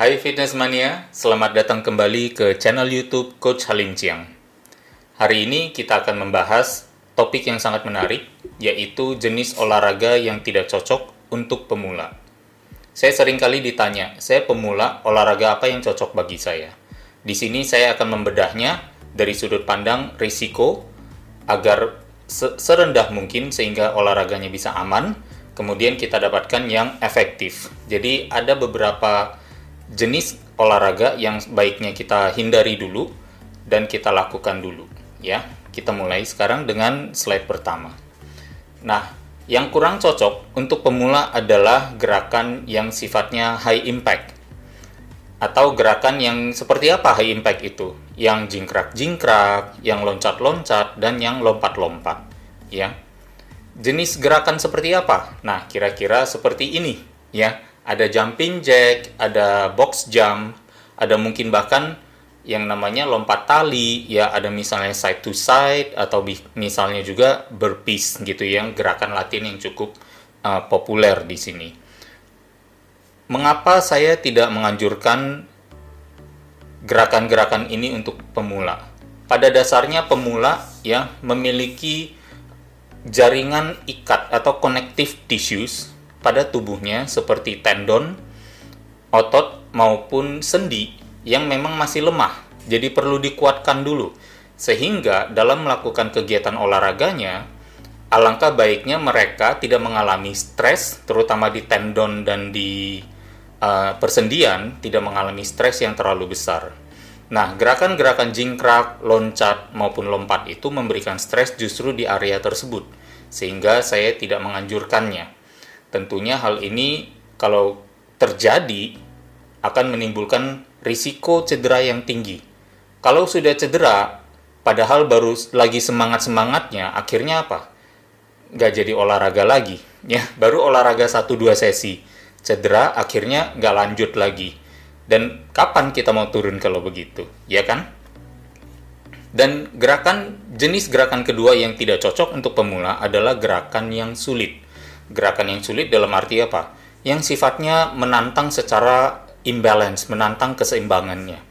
Hai Fitness Mania, selamat datang kembali ke channel YouTube Coach Halim Chiang. Hari ini kita akan membahas topik yang sangat menarik, yaitu jenis olahraga yang tidak cocok untuk pemula. Saya sering kali ditanya, saya pemula, olahraga apa yang cocok bagi saya? Di sini saya akan membedahnya dari sudut pandang risiko agar serendah mungkin sehingga olahraganya bisa aman, kemudian kita dapatkan yang efektif. Jadi ada beberapa jenis olahraga yang baiknya kita hindari dulu dan kita lakukan dulu ya. Kita mulai sekarang dengan slide pertama. Nah, yang kurang cocok untuk pemula adalah gerakan yang sifatnya high impact. Atau gerakan yang seperti apa high impact itu? Yang jingkrak-jingkrak, yang loncat-loncat dan yang lompat-lompat, ya. Jenis gerakan seperti apa? Nah, kira-kira seperti ini, ya ada jumping jack, ada box jump, ada mungkin bahkan yang namanya lompat tali, ya ada misalnya side to side atau misalnya juga burpees gitu yang gerakan latihan yang cukup uh, populer di sini. Mengapa saya tidak menganjurkan gerakan-gerakan ini untuk pemula? Pada dasarnya pemula ya memiliki jaringan ikat atau connective tissues pada tubuhnya seperti tendon, otot maupun sendi yang memang masih lemah. Jadi perlu dikuatkan dulu. Sehingga dalam melakukan kegiatan olahraganya, alangkah baiknya mereka tidak mengalami stres, terutama di tendon dan di uh, persendian, tidak mengalami stres yang terlalu besar. Nah, gerakan-gerakan jingkrak, loncat, maupun lompat itu memberikan stres justru di area tersebut, sehingga saya tidak menganjurkannya. Tentunya hal ini kalau terjadi akan menimbulkan risiko cedera yang tinggi. Kalau sudah cedera, padahal baru lagi semangat-semangatnya, akhirnya apa? Nggak jadi olahraga lagi. ya Baru olahraga 1-2 sesi. Cedera, akhirnya nggak lanjut lagi. Dan kapan kita mau turun kalau begitu? Ya kan? Dan gerakan jenis gerakan kedua yang tidak cocok untuk pemula adalah gerakan yang sulit gerakan yang sulit dalam arti apa? Yang sifatnya menantang secara imbalance, menantang keseimbangannya.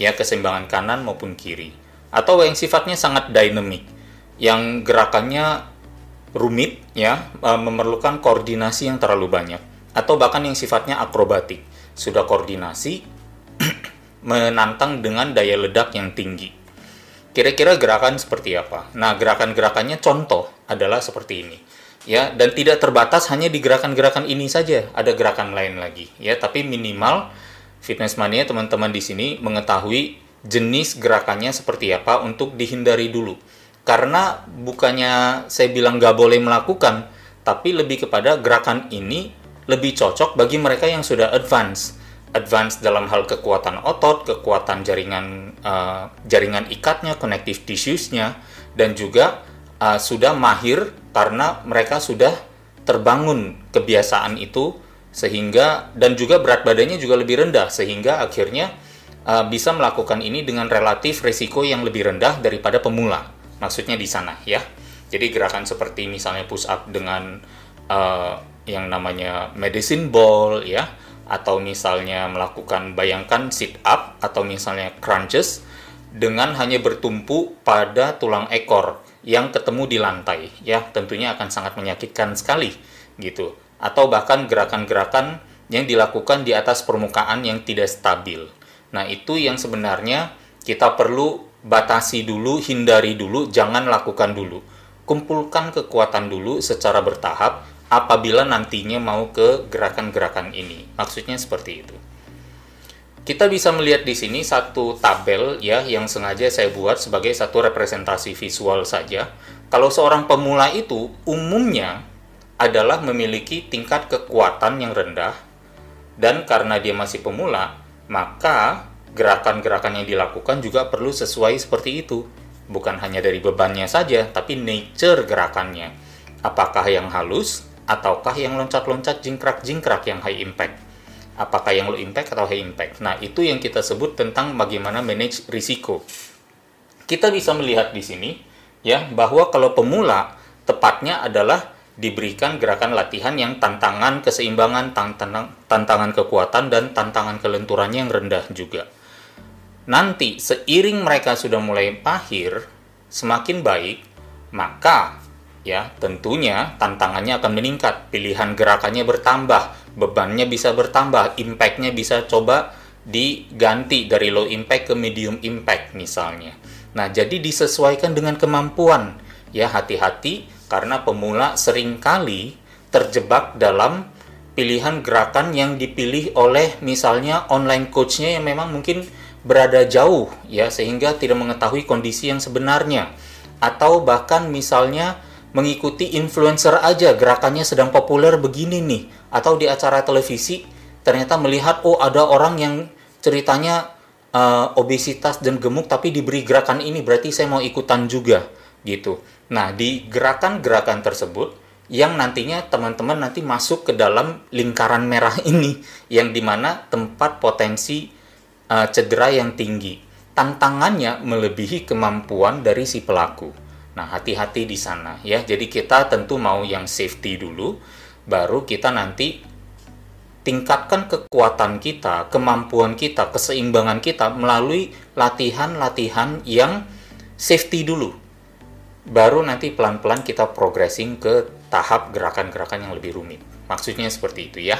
Ya, keseimbangan kanan maupun kiri. Atau yang sifatnya sangat dynamic, yang gerakannya rumit ya, e, memerlukan koordinasi yang terlalu banyak atau bahkan yang sifatnya akrobatik. Sudah koordinasi menantang dengan daya ledak yang tinggi. Kira-kira gerakan seperti apa? Nah, gerakan-gerakannya contoh adalah seperti ini ya dan tidak terbatas hanya di gerakan-gerakan ini saja. Ada gerakan lain lagi ya. Tapi minimal fitness mania teman-teman di sini mengetahui jenis gerakannya seperti apa untuk dihindari dulu. Karena bukannya saya bilang nggak boleh melakukan tapi lebih kepada gerakan ini lebih cocok bagi mereka yang sudah advance. Advance dalam hal kekuatan otot, kekuatan jaringan uh, jaringan ikatnya, connective tissues-nya, dan juga uh, sudah mahir karena mereka sudah terbangun kebiasaan itu sehingga dan juga berat badannya juga lebih rendah sehingga akhirnya uh, bisa melakukan ini dengan relatif risiko yang lebih rendah daripada pemula. Maksudnya di sana ya. Jadi gerakan seperti misalnya push up dengan uh, yang namanya medicine ball ya atau misalnya melakukan bayangkan sit up atau misalnya crunches dengan hanya bertumpu pada tulang ekor yang ketemu di lantai ya tentunya akan sangat menyakitkan sekali gitu atau bahkan gerakan-gerakan yang dilakukan di atas permukaan yang tidak stabil. Nah, itu yang sebenarnya kita perlu batasi dulu, hindari dulu, jangan lakukan dulu. Kumpulkan kekuatan dulu secara bertahap apabila nantinya mau ke gerakan-gerakan ini. Maksudnya seperti itu. Kita bisa melihat di sini satu tabel ya yang sengaja saya buat sebagai satu representasi visual saja. Kalau seorang pemula itu umumnya adalah memiliki tingkat kekuatan yang rendah dan karena dia masih pemula, maka gerakan-gerakan yang dilakukan juga perlu sesuai seperti itu. Bukan hanya dari bebannya saja, tapi nature gerakannya. Apakah yang halus ataukah yang loncat-loncat jingkrak-jingkrak yang high impact apakah yang low impact atau high impact. Nah, itu yang kita sebut tentang bagaimana manage risiko. Kita bisa melihat di sini ya bahwa kalau pemula tepatnya adalah diberikan gerakan latihan yang tantangan keseimbangan, tantangan, tantangan kekuatan, dan tantangan kelenturannya yang rendah juga. Nanti seiring mereka sudah mulai pahir, semakin baik, maka ya tentunya tantangannya akan meningkat, pilihan gerakannya bertambah, bebannya bisa bertambah, impactnya bisa coba diganti dari low impact ke medium impact misalnya. Nah, jadi disesuaikan dengan kemampuan. Ya, hati-hati karena pemula sering kali terjebak dalam pilihan gerakan yang dipilih oleh misalnya online coachnya yang memang mungkin berada jauh ya sehingga tidak mengetahui kondisi yang sebenarnya atau bahkan misalnya mengikuti influencer aja gerakannya sedang populer begini nih atau di acara televisi ternyata melihat oh ada orang yang ceritanya uh, obesitas dan gemuk tapi diberi gerakan ini berarti saya mau ikutan juga gitu Nah, di gerakan-gerakan tersebut yang nantinya teman-teman nanti masuk ke dalam lingkaran merah ini yang di mana tempat potensi uh, cedera yang tinggi. Tantangannya melebihi kemampuan dari si pelaku. Nah, hati-hati di sana ya. Jadi kita tentu mau yang safety dulu, baru kita nanti tingkatkan kekuatan kita, kemampuan kita, keseimbangan kita melalui latihan-latihan yang safety dulu baru nanti pelan-pelan kita progressing ke tahap gerakan-gerakan yang lebih rumit. Maksudnya seperti itu ya.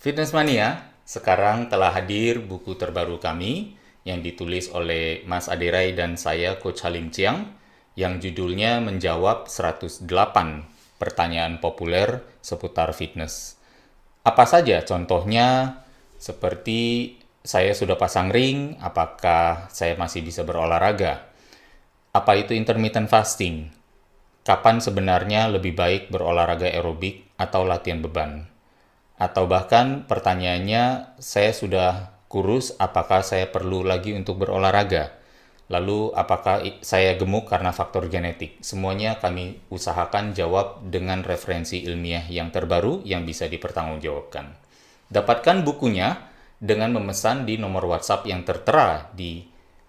Fitness Mania, sekarang telah hadir buku terbaru kami yang ditulis oleh Mas Aderai dan saya Coach Halim Chiang yang judulnya menjawab 108 pertanyaan populer seputar fitness. Apa saja contohnya seperti saya sudah pasang ring, apakah saya masih bisa berolahraga? Apa itu intermittent fasting? Kapan sebenarnya lebih baik berolahraga aerobik atau latihan beban? Atau bahkan pertanyaannya, saya sudah kurus, apakah saya perlu lagi untuk berolahraga? Lalu apakah saya gemuk karena faktor genetik? Semuanya kami usahakan jawab dengan referensi ilmiah yang terbaru yang bisa dipertanggungjawabkan. Dapatkan bukunya dengan memesan di nomor WhatsApp yang tertera di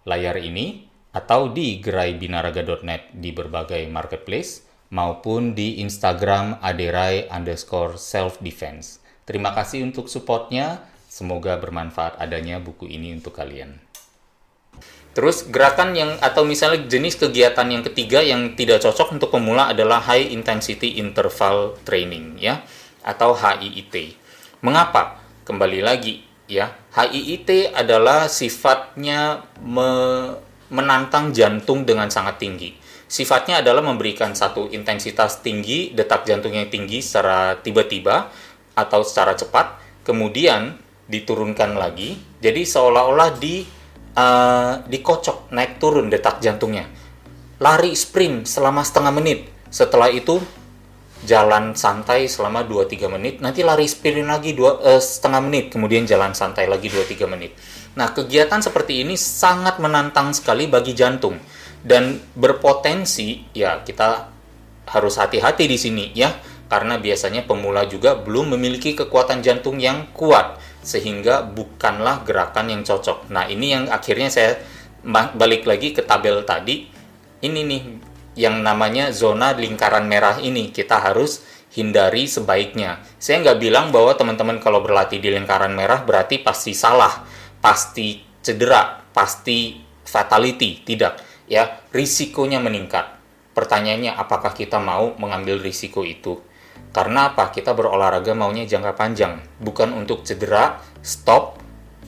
layar ini atau di geraibinaraga.net di berbagai marketplace maupun di Instagram aderai underscore self defense. Terima kasih untuk supportnya. Semoga bermanfaat adanya buku ini untuk kalian. Terus gerakan yang atau misalnya jenis kegiatan yang ketiga yang tidak cocok untuk pemula adalah high intensity interval training ya atau HIIT. Mengapa? Kembali lagi ya. HIIT adalah sifatnya me menantang jantung dengan sangat tinggi. Sifatnya adalah memberikan satu intensitas tinggi, detak jantungnya tinggi secara tiba-tiba atau secara cepat, kemudian diturunkan lagi. Jadi seolah-olah di uh, dikocok naik turun detak jantungnya. Lari sprint selama setengah menit. Setelah itu jalan santai selama 2-3 menit, nanti lari sprint lagi dua, uh, setengah menit, kemudian jalan santai lagi 2-3 menit. Nah, kegiatan seperti ini sangat menantang sekali bagi jantung dan berpotensi ya kita harus hati-hati di sini ya karena biasanya pemula juga belum memiliki kekuatan jantung yang kuat sehingga bukanlah gerakan yang cocok. Nah, ini yang akhirnya saya balik lagi ke tabel tadi. Ini nih yang namanya zona lingkaran merah ini kita harus hindari sebaiknya. Saya nggak bilang bahwa teman-teman kalau berlatih di lingkaran merah berarti pasti salah pasti cedera, pasti fatality, tidak. Ya, risikonya meningkat. Pertanyaannya, apakah kita mau mengambil risiko itu? Karena apa? Kita berolahraga maunya jangka panjang, bukan untuk cedera, stop,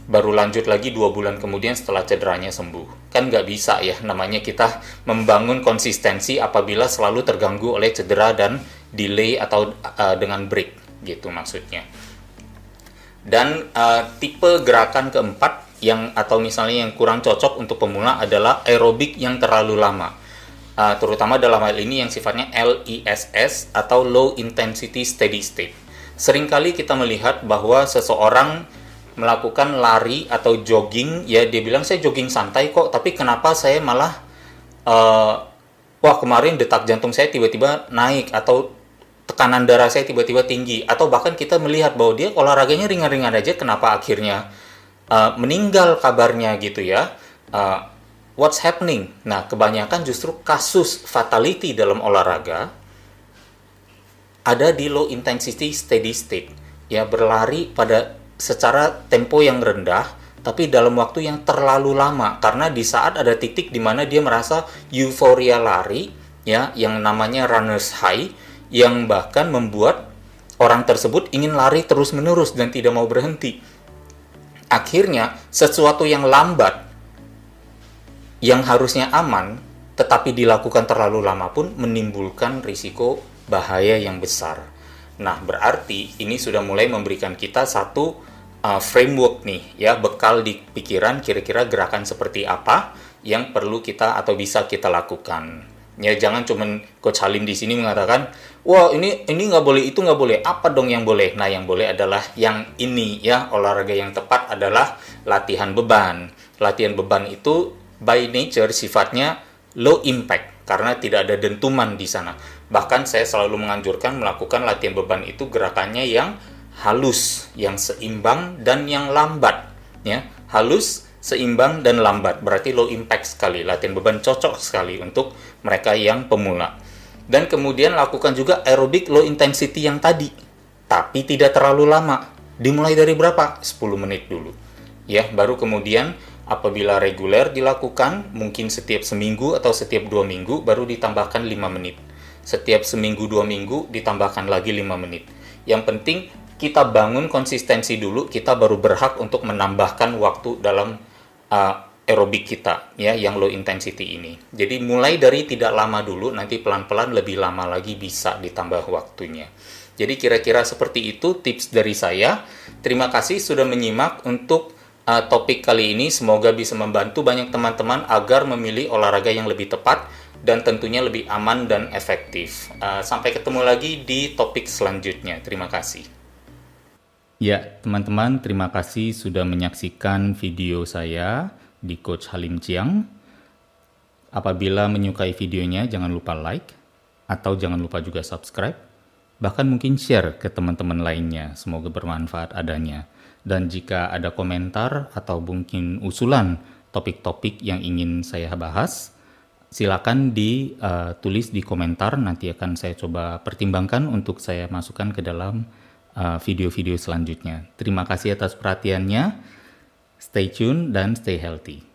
baru lanjut lagi dua bulan kemudian setelah cederanya sembuh. Kan nggak bisa ya, namanya kita membangun konsistensi apabila selalu terganggu oleh cedera dan delay atau uh, dengan break, gitu maksudnya. Dan uh, tipe gerakan keempat yang atau misalnya yang kurang cocok untuk pemula adalah aerobik yang terlalu lama. Uh, terutama dalam hal ini yang sifatnya LISS atau low intensity steady state. Seringkali kita melihat bahwa seseorang melakukan lari atau jogging, ya dia bilang saya jogging santai kok, tapi kenapa saya malah uh, wah kemarin detak jantung saya tiba-tiba naik atau tekanan darah saya tiba-tiba tinggi atau bahkan kita melihat bahwa dia olahraganya ringan-ringan aja kenapa akhirnya uh, meninggal kabarnya gitu ya uh, what's happening nah kebanyakan justru kasus fatality dalam olahraga ada di low intensity steady state. Ya, berlari pada secara tempo yang rendah tapi dalam waktu yang terlalu lama karena di saat ada titik di mana dia merasa euforia lari ya yang namanya runners high yang bahkan membuat orang tersebut ingin lari terus-menerus dan tidak mau berhenti. Akhirnya sesuatu yang lambat yang harusnya aman tetapi dilakukan terlalu lama pun menimbulkan risiko bahaya yang besar. Nah, berarti ini sudah mulai memberikan kita satu uh, framework nih ya, bekal di pikiran kira-kira gerakan seperti apa yang perlu kita atau bisa kita lakukan. Ya, jangan cuman Coach Halim di sini mengatakan, "Wah, ini ini nggak boleh, itu nggak boleh." Apa dong yang boleh? Nah, yang boleh adalah yang ini ya, olahraga yang tepat adalah latihan beban. Latihan beban itu by nature sifatnya low impact karena tidak ada dentuman di sana. Bahkan saya selalu menganjurkan melakukan latihan beban itu gerakannya yang halus, yang seimbang dan yang lambat ya. Halus, seimbang dan lambat. Berarti low impact sekali. Latihan beban cocok sekali untuk mereka yang pemula. Dan kemudian lakukan juga aerobik low intensity yang tadi. Tapi tidak terlalu lama. Dimulai dari berapa? 10 menit dulu. Ya, baru kemudian Apabila reguler dilakukan, mungkin setiap seminggu atau setiap dua minggu baru ditambahkan 5 menit. Setiap seminggu dua minggu ditambahkan lagi 5 menit. Yang penting kita bangun konsistensi dulu, kita baru berhak untuk menambahkan waktu dalam uh, aerobik kita ya yang low intensity ini. Jadi mulai dari tidak lama dulu, nanti pelan-pelan lebih lama lagi bisa ditambah waktunya. Jadi kira-kira seperti itu tips dari saya. Terima kasih sudah menyimak untuk uh, topik kali ini semoga bisa membantu banyak teman-teman agar memilih olahraga yang lebih tepat dan tentunya lebih aman dan efektif. Uh, sampai ketemu lagi di topik selanjutnya. Terima kasih. Ya, teman-teman, terima kasih sudah menyaksikan video saya di Coach Halim Chiang. Apabila menyukai videonya, jangan lupa like atau jangan lupa juga subscribe. Bahkan mungkin share ke teman-teman lainnya. Semoga bermanfaat adanya. Dan jika ada komentar atau mungkin usulan topik-topik yang ingin saya bahas, silakan ditulis uh, di komentar. Nanti akan saya coba pertimbangkan untuk saya masukkan ke dalam uh, video-video selanjutnya. Terima kasih atas perhatiannya. Stay tune dan stay healthy.